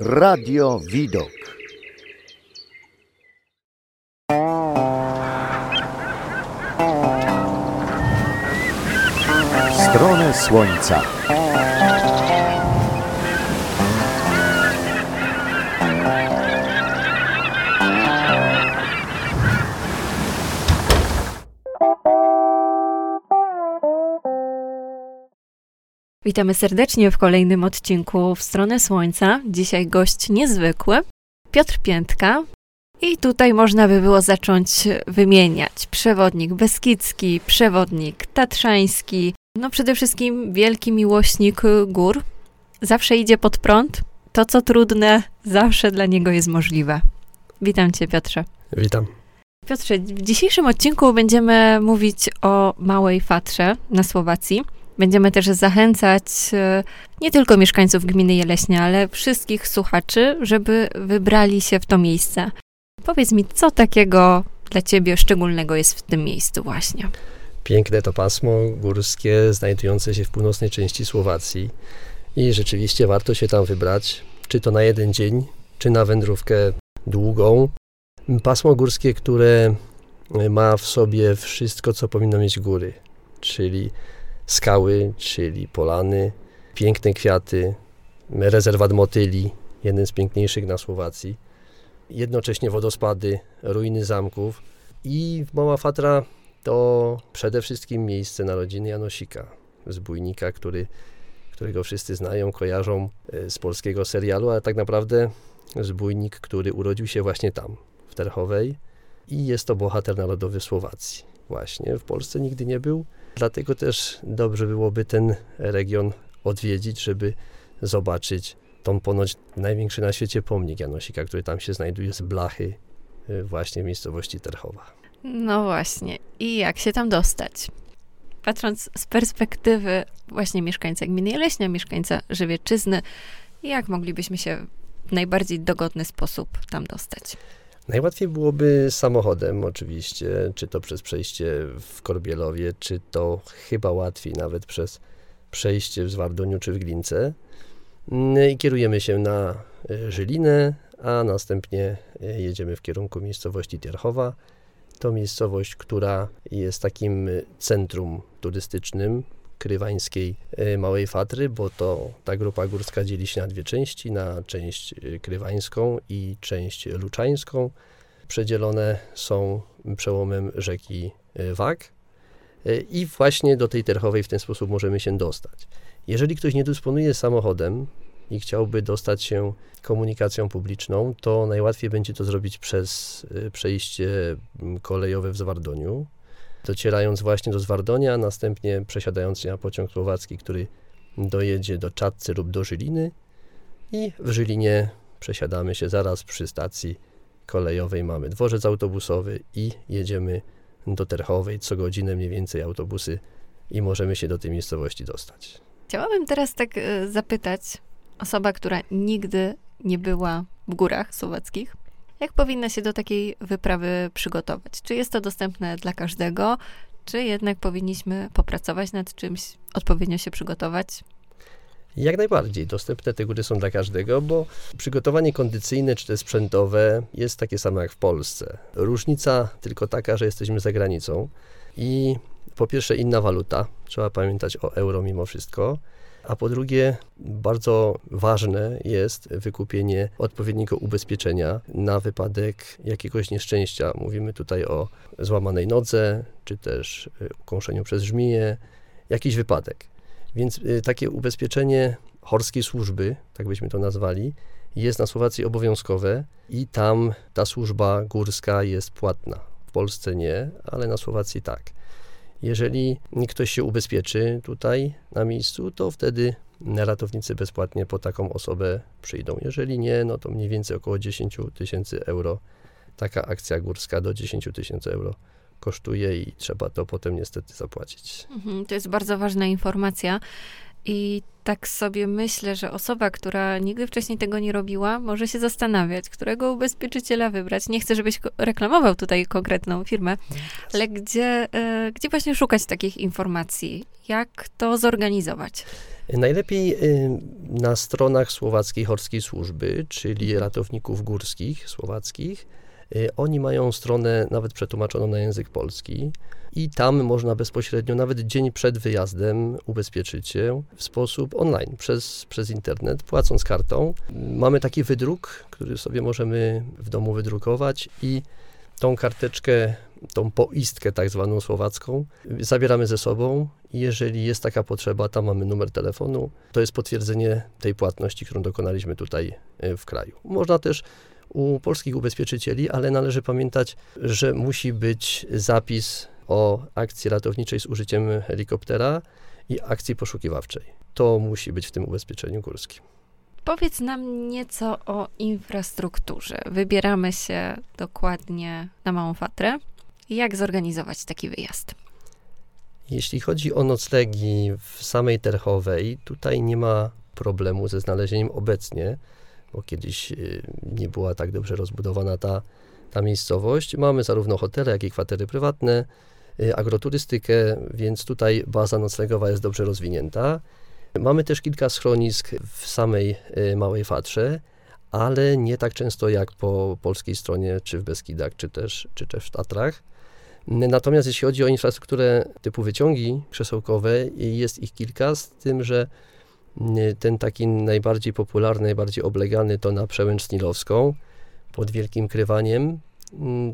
Radio Widok. Stronę słońca. Witamy serdecznie w kolejnym odcinku w stronę Słońca. Dzisiaj gość niezwykły, Piotr Piętka. I tutaj można by było zacząć wymieniać przewodnik beskidzki, przewodnik tatrzański, no przede wszystkim wielki miłośnik gór. Zawsze idzie pod prąd. To, co trudne, zawsze dla niego jest możliwe. Witam Cię, Piotrze. Witam. Piotrze, w dzisiejszym odcinku będziemy mówić o Małej Fatrze na Słowacji. Będziemy też zachęcać e, nie tylko mieszkańców gminy Jeleśnia, ale wszystkich słuchaczy, żeby wybrali się w to miejsce. Powiedz mi, co takiego dla ciebie szczególnego jest w tym miejscu właśnie? Piękne to pasmo górskie znajdujące się w północnej części Słowacji i rzeczywiście warto się tam wybrać, czy to na jeden dzień, czy na wędrówkę długą. Pasmo górskie, które ma w sobie wszystko, co powinno mieć góry, czyli skały, czyli polany, piękne kwiaty, rezerwat motyli, jeden z piękniejszych na Słowacji, jednocześnie wodospady, ruiny zamków i Mała Fatra to przede wszystkim miejsce narodziny Janosika, zbójnika, który, którego wszyscy znają, kojarzą e, z polskiego serialu, ale tak naprawdę zbójnik, który urodził się właśnie tam, w Terchowej i jest to bohater narodowy Słowacji. Właśnie, w Polsce nigdy nie był, Dlatego też dobrze byłoby ten region odwiedzić, żeby zobaczyć tą ponoć największy na świecie pomnik Janosika, który tam się znajduje z blachy y, właśnie w miejscowości Terchowa. No właśnie. I jak się tam dostać? Patrząc z perspektywy właśnie mieszkańca gminy Jeleśnia, mieszkańca Żywieczyzny, jak moglibyśmy się w najbardziej dogodny sposób tam dostać? Najłatwiej byłoby samochodem oczywiście, czy to przez przejście w Korbielowie, czy to chyba łatwiej nawet przez przejście w Zwardoniu czy w Glince. Mm, I kierujemy się na e, Żylinę, a następnie e, jedziemy w kierunku miejscowości Tierchowa. To miejscowość, która jest takim centrum turystycznym krywańskiej e, Małej Fatry, bo to ta grupa górska dzieli się na dwie części, na część e, krywańską i część luczańską. Przedzielone są przełomem rzeki e, Wak i właśnie do tej Terchowej w ten sposób możemy się dostać. Jeżeli ktoś nie dysponuje samochodem i chciałby dostać się komunikacją publiczną, to najłatwiej będzie to zrobić przez przejście kolejowe w Zwardoniu docierając właśnie do Zwardonia, a następnie przesiadając się na pociąg słowacki, który dojedzie do Czadcy lub do Żyliny i w Żylinie przesiadamy się zaraz przy stacji kolejowej. Mamy dworzec autobusowy i jedziemy do Terchowej. Co godzinę mniej więcej autobusy i możemy się do tej miejscowości dostać. Chciałabym teraz tak e, zapytać, osoba, która nigdy nie była w górach słowackich, jak powinna się do takiej wyprawy przygotować? Czy jest to dostępne dla każdego, czy jednak powinniśmy popracować nad czymś, odpowiednio się przygotować? Jak najbardziej. Dostępne te góry są dla każdego, bo przygotowanie kondycyjne czy też sprzętowe jest takie samo jak w Polsce. Różnica tylko taka, że jesteśmy za granicą i po pierwsze inna waluta, trzeba pamiętać o euro mimo wszystko, a po drugie bardzo ważne jest wykupienie odpowiedniego ubezpieczenia na wypadek jakiegoś nieszczęścia. Mówimy tutaj o złamanej nodze, czy też y, ukąszeniu przez żmiję, jakiś wypadek. Więc y, takie ubezpieczenie horskiej służby, tak byśmy to nazwali, jest na Słowacji obowiązkowe i tam ta służba górska jest płatna. W Polsce nie, ale na Słowacji tak. Jeżeli ktoś się ubezpieczy tutaj na miejscu, to wtedy ratownicy bezpłatnie po taką osobę przyjdą. Jeżeli nie, no to mniej więcej około 10 tysięcy euro taka akcja górska do 10 tysięcy euro kosztuje i trzeba to potem niestety zapłacić. Mhm, to jest bardzo ważna informacja. I tak sobie myślę, że osoba, która nigdy wcześniej tego nie robiła, może się zastanawiać, którego ubezpieczyciela wybrać. Nie chcę, żebyś reklamował tutaj konkretną firmę, ale gdzie, e, gdzie właśnie szukać takich informacji? Jak to zorganizować? Najlepiej y, na stronach słowackiej Horskiej Służby, czyli ratowników górskich słowackich. Y, Oni mają stronę nawet przetłumaczoną na język polski i tam można bezpośrednio, nawet dzień przed wyjazdem, ubezpieczyć się w sposób online, przez, przez internet, płacąc kartą. Mamy taki wydruk, który sobie możemy w domu wydrukować i tą karteczkę, tą poistkę tak zwaną słowacką, zabieramy ze sobą jeżeli jest taka potrzeba, tam mamy numer telefonu. To jest potwierdzenie tej płatności, którą dokonaliśmy tutaj e, w kraju. Można też u polskich ubezpieczycieli, ale należy pamiętać, że musi być zapis o akcji ratowniczej z użyciem helikoptera i akcji poszukiwawczej. To musi być w tym ubezpieczeniu górskim. Powiedz nam nieco o infrastrukturze. Wybieramy się dokładnie na Małą Fatrę. Jak zorganizować taki wyjazd? Jeśli chodzi o noclegi w samej Terchowej, tutaj nie ma problemu ze znalezieniem obecnie, bo kiedyś y, nie była tak dobrze rozbudowana ta, ta miejscowość. Mamy zarówno hotele, jak i kwatery prywatne, agroturystykę, więc tutaj baza noclegowa jest dobrze rozwinięta. Mamy też kilka schronisk w samej y, Małej Fatrze, ale nie tak często jak po polskiej stronie, czy w Beskidach, czy też, czy też w Tatrach. Natomiast jeśli chodzi o infrastrukturę typu wyciągi krzesełkowe, jest ich kilka, z tym, że ten taki najbardziej popularny, najbardziej oblegany to na przełęcz Snilowską pod Wielkim Krywaniem.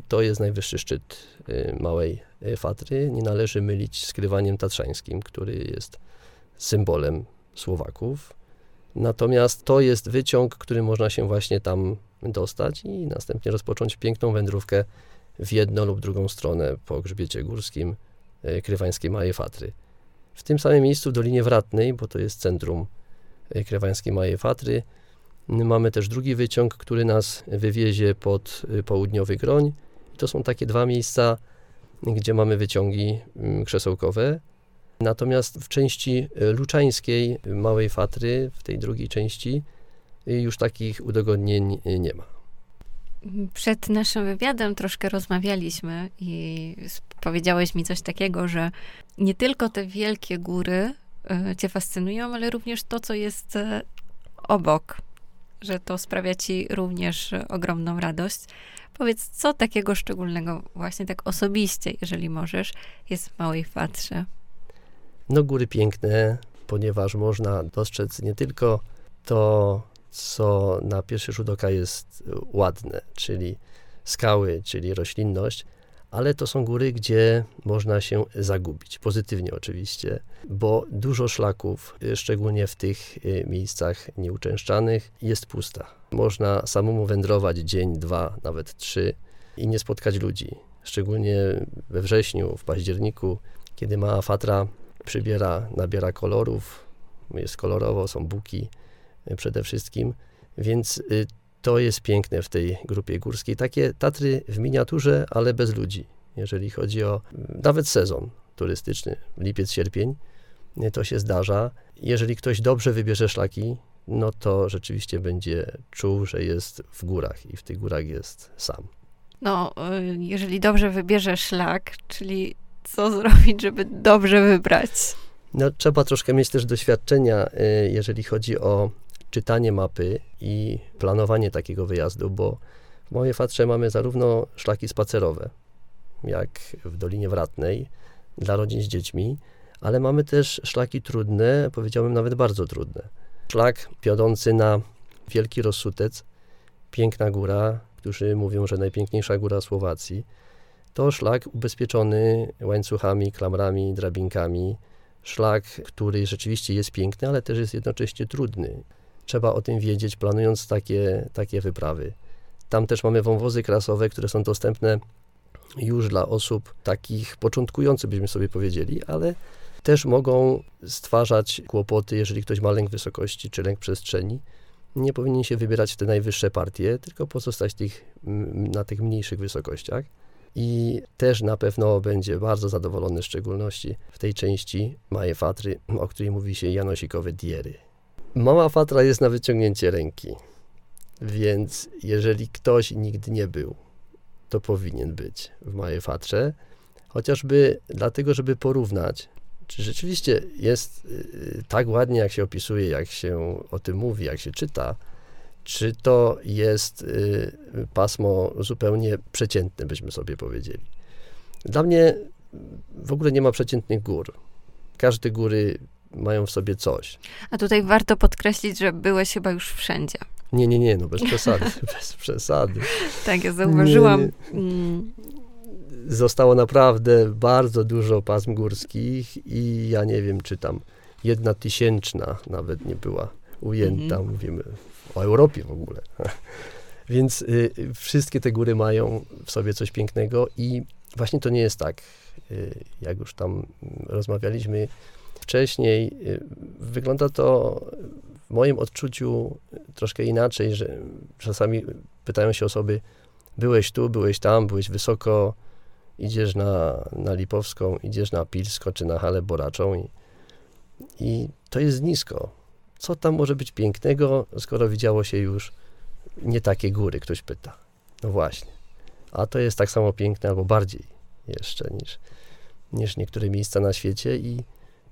To jest najwyższy szczyt y, Małej y, Fatry. Nie należy mylić z Krywaniem Tatrzańskim, który jest symbolem Słowaków. Natomiast to jest wyciąg, który można się właśnie tam dostać i następnie rozpocząć piękną wędrówkę w jedną lub drugą stronę po grzbiecie górskim Krywańskiej Małej Fatry. W tym samym miejscu w Dolinie Wratnej, bo to jest centrum Krywańskiej Małej Fatry, mamy też drugi wyciąg, który nas wywiezie pod e, południowy Groń. To są takie dwa miejsca, gdzie mamy wyciągi mm, krzesełkowe. Natomiast w części luczańskiej Małej Fatry, w tej drugiej części, już takich udogodnień nie ma. Przed naszym wywiadem troszkę rozmawialiśmy i powiedziałeś mi coś takiego, że nie tylko te wielkie góry y, cię fascynują, ale również to, co jest y, obok, że to sprawia ci również ogromną radość. Powiedz, co takiego szczególnego, właśnie tak osobiście, jeżeli możesz, jest w Małej Fatrze? No góry piękne, ponieważ można dostrzec nie tylko to, co na pierwszy rzut oka jest ładne, czyli skały, czyli roślinność, ale to są góry, gdzie można się zagubić, pozytywnie oczywiście, bo dużo szlaków, szczególnie w tych y, miejscach nieuczęszczanych, jest pusta. Można samemu wędrować dzień, dwa, nawet trzy i nie spotkać ludzi. Szczególnie we wrześniu, w październiku, kiedy mała fatra przybiera, nabiera kolorów, jest kolorowo, są buki, przede wszystkim, więc y, to jest piękne w tej grupie górskiej. Takie Tatry w miniaturze, ale bez ludzi. Jeżeli chodzi o nawet sezon turystyczny, lipiec, sierpień, y, to się zdarza. Jeżeli ktoś dobrze wybierze szlaki, no to rzeczywiście będzie czuł, że jest w górach i w tych górach jest sam. No, y, jeżeli dobrze wybierze szlak, czyli co zrobić, żeby dobrze wybrać? No, trzeba troszkę mieć też doświadczenia, jeżeli chodzi o czytanie mapy i planowanie takiego wyjazdu, bo w Małej Fatrze mamy zarówno szlaki spacerowe, jak w Dolinie Wratnej, dla rodzin z dziećmi, ale mamy też szlaki trudne, powiedziałbym nawet bardzo trudne. Szlak piodący na Wielki Rozsutec, piękna góra, którzy mówią, że najpiękniejsza góra Słowacji. To szlak ubezpieczony łańcuchami, klamrami, drabinkami. Szlak, który rzeczywiście jest piękny, ale też jest jednocześnie trudny. Trzeba o tym wiedzieć, planując takie, takie wyprawy. Tam też mamy wąwozy krasowe, które są dostępne już dla osób takich początkujących, byśmy sobie powiedzieli, ale też mogą stwarzać kłopoty, jeżeli ktoś ma lęk wysokości czy lęk przestrzeni. Nie powinien się wybierać w te najwyższe partie, tylko pozostać tych, na tych mniejszych wysokościach. i też na pewno będzie bardzo zadowolony, w szczególności w tej części Małej Fatry, o której mówi się Janosikowe Diery. Mała Fatra jest na wyciągnięcie ręki, więc jeżeli ktoś nigdy nie był, to powinien być w Małej Fatrze, chociażby dlatego, żeby porównać, czy rzeczywiście jest y, tak ładnie, jak się opisuje, jak się o tym mówi, jak się czyta, czy to jest y, pasmo zupełnie przeciętne, byśmy sobie powiedzieli. Dla mnie w ogóle nie ma przeciętnych gór. Każde góry mają w sobie coś. A tutaj warto podkreślić, że byłeś chyba już wszędzie. Nie, nie, nie, no bez przesady, bez przesady. Tak, ja zauważyłam. Nie, mm, Zostało naprawdę bardzo dużo pasm górskich i ja nie wiem, czy tam jedna tysięczna nawet nie była ujęta, Mhm. mówimy o Europie w ogóle. Więc y, wszystkie te góry mają w sobie coś pięknego i właśnie to nie jest tak, y, jak już tam rozmawialiśmy wcześniej. Y, wygląda to w moim odczuciu troszkę inaczej, że czasami pytają się osoby, byłeś tu, byłeś tam, byłeś wysoko, idziesz na, na Lipowską, idziesz na Pilsko czy na Halę Boraczą i, i to jest nisko. Co tam może być pięknego, skoro widziało się już nie takie góry, ktoś pyta. No właśnie. A to jest tak samo piękne, albo bardziej jeszcze niż, niż niektóre miejsca na świecie i,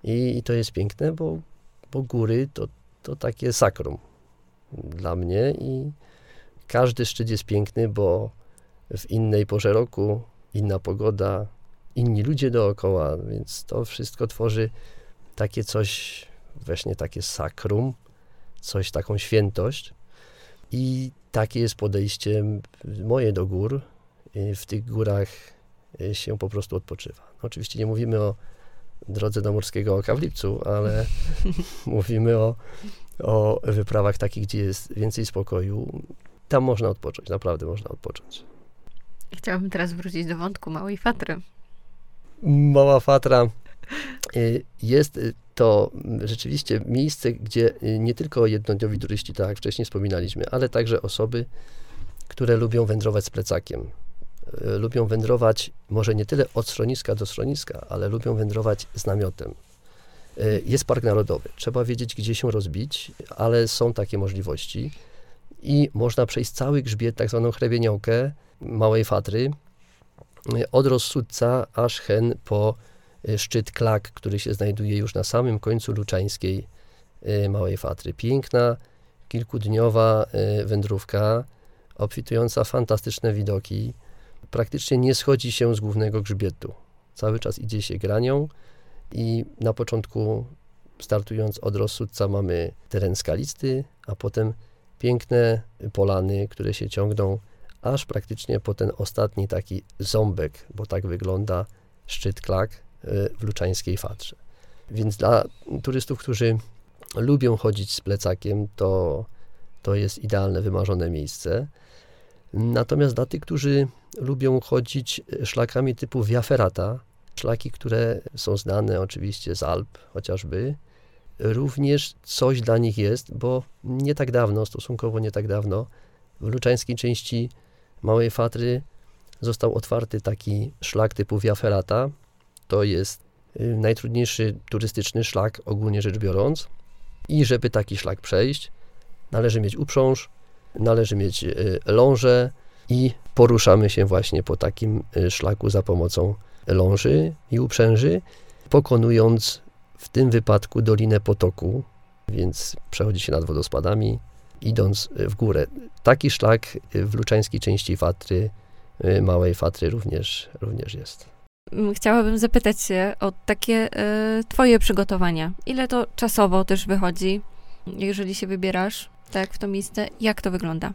i, i to jest piękne, bo, bo góry to, to takie sakrum dla mnie i każdy szczyt jest piękny, bo w innej porze roku, inna pogoda, inni ludzie dookoła, więc to wszystko tworzy takie coś, właśnie takie sakrum, coś, taką świętość. I takie jest podejście moje do gór. Y, W tych górach y, się po prostu odpoczywa. No, oczywiście nie mówimy o drodze do Morskiego Oka w Lipcu, ale mówimy o, o wyprawach takich, gdzie jest więcej spokoju. Tam można odpocząć, naprawdę można odpocząć. chciałabym teraz wrócić do wątku Małej Fatry. Mała Fatra y, jest to rzeczywiście miejsce, gdzie y, nie tylko jednodniowi turyści, tak jak wcześniej wspominaliśmy, ale także osoby, które lubią wędrować z plecakiem. Y, Lubią wędrować może nie tyle od schroniska do schroniska, ale lubią wędrować z namiotem. Y, Jest park narodowy. Trzeba wiedzieć, gdzie się rozbić, ale są takie możliwości i można przejść cały grzbiet, tak zwaną hrebieniałkę Małej Fatry, y, od Rozsudca aż hen po szczyt Klak, który się znajduje już na samym końcu Luczańskiej Małej Fatry. Piękna, kilkudniowa wędrówka, obfitująca fantastyczne widoki. Praktycznie nie schodzi się z głównego grzbietu. Cały czas idzie się granią i na początku startując od Rozsudca mamy teren skalisty, a potem piękne polany, które się ciągną aż praktycznie po ten ostatni taki ząbek, bo tak wygląda szczyt Klak y, w Luczańskiej Fatrze. Więc dla turystów, którzy lubią chodzić z plecakiem, to, to jest idealne, wymarzone miejsce. Natomiast dla tych, którzy lubią chodzić szlakami typu Via Ferrata, szlaki, które są znane oczywiście z Alp chociażby, również coś dla nich jest, bo nie tak dawno, stosunkowo nie tak dawno, w luczańskiej części Małej Fatry został otwarty taki szlak typu Via Ferrata. To jest y, najtrudniejszy turystyczny szlak, ogólnie rzecz biorąc. I żeby taki szlak przejść, należy mieć uprząż, należy mieć y, lążę i poruszamy się właśnie po takim y, szlaku za pomocą ląży i uprzęży, pokonując w tym wypadku Dolinę Potoku, więc przechodzi się nad wodospadami, idąc w górę. Taki szlak w luczańskiej części Fatry, y, Małej Fatry również, również jest. Mm, Chciałabym zapytać się o takie e, twoje przygotowania. Ile to czasowo też wychodzi, jeżeli się wybierasz tak w to miejsce? Jak to wygląda?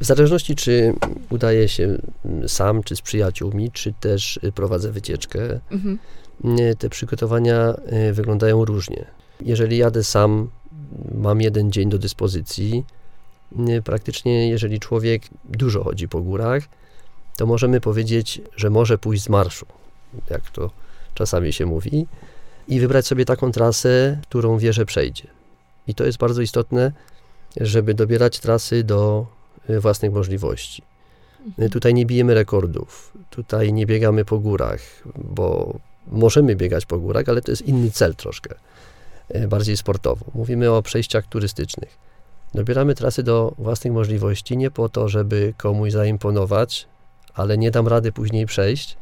W zależności, czy udaje się mm, sam, czy z przyjaciółmi, czy też y, prowadzę wycieczkę, Mhm. y, te przygotowania y, wyglądają różnie. Jeżeli jadę sam, mam jeden dzień do dyspozycji. Praktycznie, jeżeli człowiek dużo chodzi po górach, to możemy powiedzieć, że może pójść z marszu, jak to czasami się mówi, i wybrać sobie taką trasę, którą wie, że przejdzie. I to jest bardzo istotne, żeby dobierać trasy do własnych możliwości. Y, Tutaj nie bijemy rekordów, tutaj nie biegamy po górach, bo możemy biegać po górach, ale to jest inny cel troszkę, y, bardziej sportowo. Mówimy o przejściach turystycznych. Dobieramy trasy do własnych możliwości, nie po to, żeby komuś zaimponować, ale nie dam rady później przejść,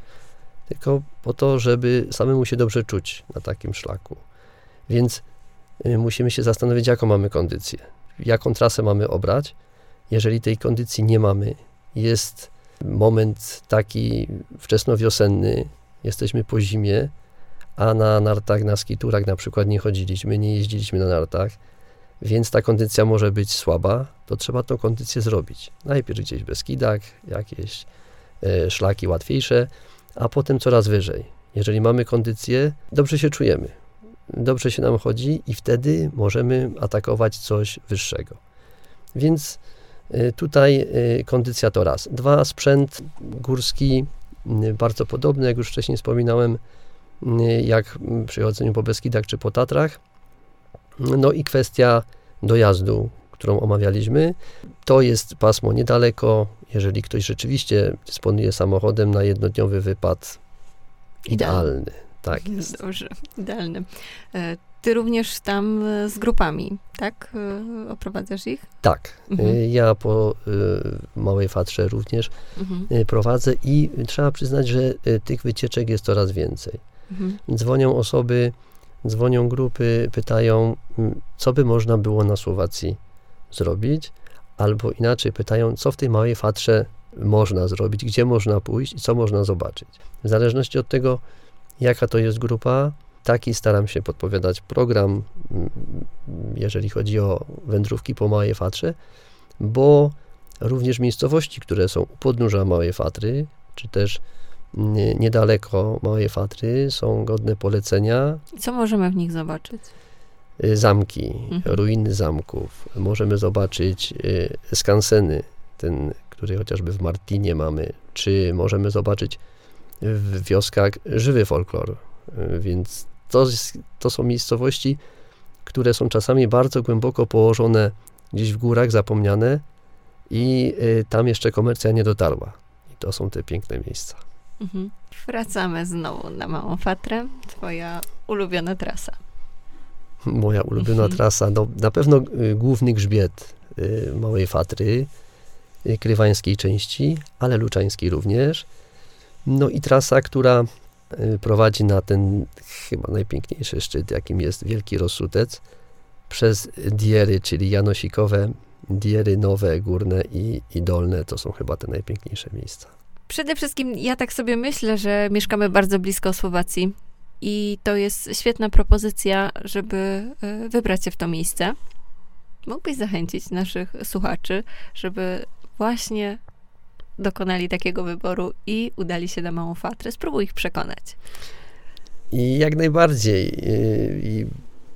tylko po to, żeby samemu się dobrze czuć na takim szlaku. Więc y, musimy się zastanowić, jaką mamy kondycję, jaką trasę mamy obrać. Jeżeli tej kondycji nie mamy, jest moment taki wczesnowiosenny, jesteśmy po zimie, a na nartach, na skiturach na przykład nie chodziliśmy, nie jeździliśmy na nartach, więc ta kondycja może być słaba, to trzeba tą kondycję zrobić. Najpierw gdzieś w Beskidach, jakieś e, szlaki łatwiejsze, a potem coraz wyżej. Jeżeli mamy kondycję, dobrze się czujemy, dobrze się nam chodzi i wtedy możemy atakować coś wyższego. Więc tutaj y, kondycja to raz. Dwa, sprzęt górski y, bardzo podobny, jak już wcześniej wspominałem, y, jak przy chodzeniu po Beskidach czy po Tatrach. No i kwestia dojazdu, którą omawialiśmy. To jest pasmo niedaleko. Jeżeli ktoś rzeczywiście dysponuje samochodem na jednodniowy wypad, Idealny. idealny. Tak jest. Dobrze, idealny. E, Ty również tam e, z grupami, tak? E, Oprowadzasz ich? Tak. Mhm. Y, Ja po Małej Fatrze również Mhm. prowadzę i trzeba przyznać, że tych wycieczek jest coraz więcej. Mhm. Dzwonią osoby, dzwonią grupy, pytają, co by można było na Słowacji zrobić, albo inaczej pytają, co w tej Małej Fatrze można zrobić, gdzie można pójść i co można zobaczyć. W zależności od tego, jaka to jest grupa, taki staram się podpowiadać program, mm, jeżeli chodzi o wędrówki po Małej Fatrze, bo również miejscowości, które są u podnóża Małej Fatry, czy też nie- niedaleko Małej Fatry, są godne polecenia. Co możemy w nich zobaczyć? Y, Zamki, Mhm. ruiny zamków. Możemy zobaczyć y, skanseny, ten, który chociażby w Martinie mamy, czy możemy zobaczyć w wioskach żywy folklor. Y, Więc to, to są miejscowości, które są czasami bardzo głęboko położone gdzieś w górach, zapomniane i y, tam jeszcze komercja nie dotarła. I to są te piękne miejsca. Mhm. Wracamy znowu na Małą Fatrę, twoja ulubiona trasa. Moja ulubiona Mhm. trasa, no, na pewno y, główny grzbiet Małej Fatry, krywańskiej części, ale luczańskiej również. No i trasa, która prowadzi na ten chyba najpiękniejszy szczyt, jakim jest Wielki Rosutec, przez diery, czyli janosikowe, diery nowe, górne i, i dolne, to są chyba te najpiękniejsze miejsca. Przede wszystkim ja tak sobie myślę, że mieszkamy bardzo blisko Słowacji i to jest świetna propozycja, żeby e, wybrać się w to miejsce. Mógłbyś zachęcić naszych słuchaczy, żeby właśnie dokonali takiego wyboru i udali się na Małą Fatrę. Spróbuj ich przekonać. I jak najbardziej. y, I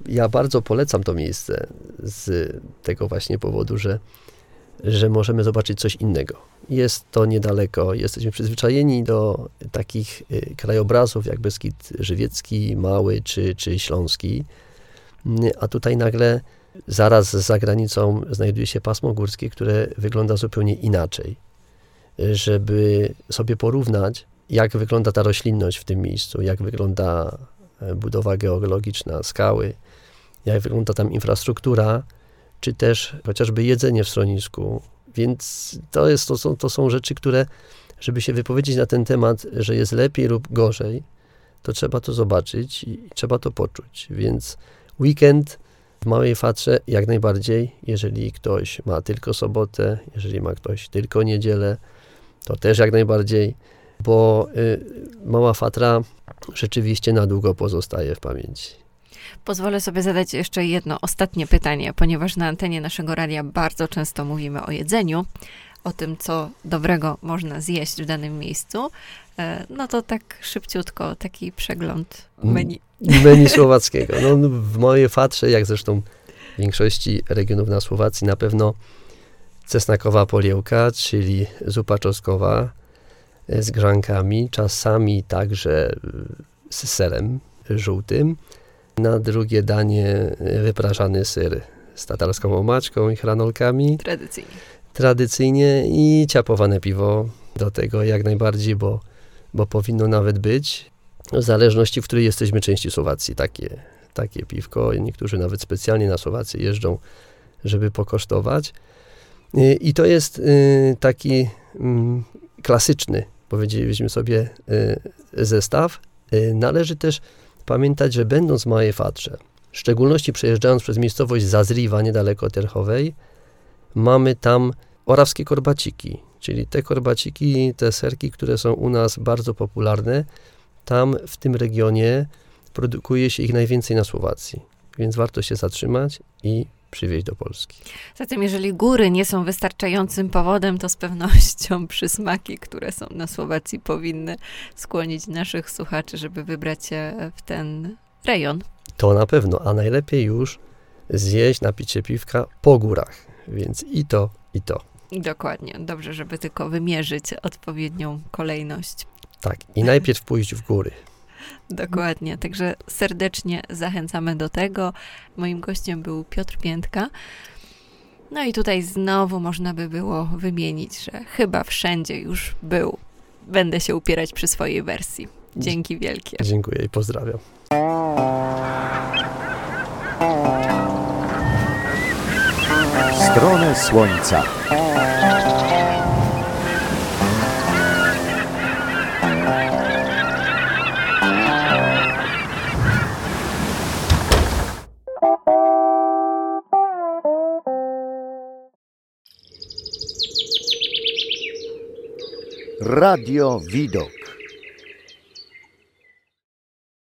ja bardzo polecam to miejsce z tego właśnie powodu, że, że możemy zobaczyć coś innego. Jest to niedaleko, jesteśmy przyzwyczajeni do takich y, krajobrazów jak Beskid Żywiecki, Mały czy, czy Śląski, Y, a tutaj nagle zaraz za granicą znajduje się pasmo górskie, które wygląda zupełnie inaczej. Żeby sobie porównać, jak wygląda ta roślinność w tym miejscu, jak wygląda e, budowa geologiczna, skały, jak wygląda tam infrastruktura, czy też chociażby jedzenie w schronisku. Więc to, jest, to, są, to są rzeczy, które, żeby się wypowiedzieć na ten temat, że jest lepiej lub gorzej, to trzeba to zobaczyć i trzeba to poczuć. Więc weekend w Małej Fatrze jak najbardziej, jeżeli ktoś ma tylko sobotę, jeżeli ma ktoś tylko niedzielę, to też jak najbardziej bo y, Mała Fatra rzeczywiście na długo pozostaje w pamięci. Pozwolę sobie zadać jeszcze jedno ostatnie pytanie, ponieważ na antenie naszego radia bardzo często mówimy o jedzeniu, o tym, co dobrego można zjeść w danym miejscu. E, No to tak szybciutko, taki przegląd menu. Menu słowackiego. No, no, w Małej Fatrze, jak zresztą w większości regionów na Słowacji, na pewno cesnakowa poliełka, czyli zupa czosnkowa e, z grankami, czasami także e, z serem żółtym. Na drugie danie e, wyprażany syr z tatarską omaczką i hranolkami. Tradycyjnie. tradycyjnie i ciapowane piwo do tego jak najbardziej, bo, bo powinno nawet być. W zależności, w której jesteśmy części Słowacji, takie, takie piwko. Niektórzy nawet specjalnie na Słowację jeżdżą, żeby pokosztować. Y, I to jest y, taki mm, klasyczny, powiedzielibyśmy sobie, y, zestaw. Należy też pamiętać, że będąc w Małej Fatrze, w szczególności przejeżdżając przez miejscowość Zazriwa, niedaleko Terchowej, mamy tam orawskie korbaciki, czyli te korbaciki, te serki, które są u nas bardzo popularne, tam w tym regionie produkuje się ich najwięcej na Słowacji, więc warto się zatrzymać i przywieźć do Polski. Zatem, jeżeli góry nie są wystarczającym powodem, to z pewnością przysmaki, które są na Słowacji, powinny skłonić naszych słuchaczy, żeby wybrać się w ten rejon. To na pewno, a najlepiej już zjeść, napić się piwka po górach, więc i to, i to. Dokładnie, dobrze, żeby tylko wymierzyć odpowiednią kolejność. Tak, i najpierw pójść w góry. Dokładnie, także serdecznie zachęcamy do tego. Moim gościem był Piotr Piętka. No i tutaj znowu można by było wymienić, że chyba wszędzie już był. Będę się upierać przy swojej wersji. Dzięki wielkie. Dziękuję i pozdrawiam. Stronę Słońca. Radio Widok.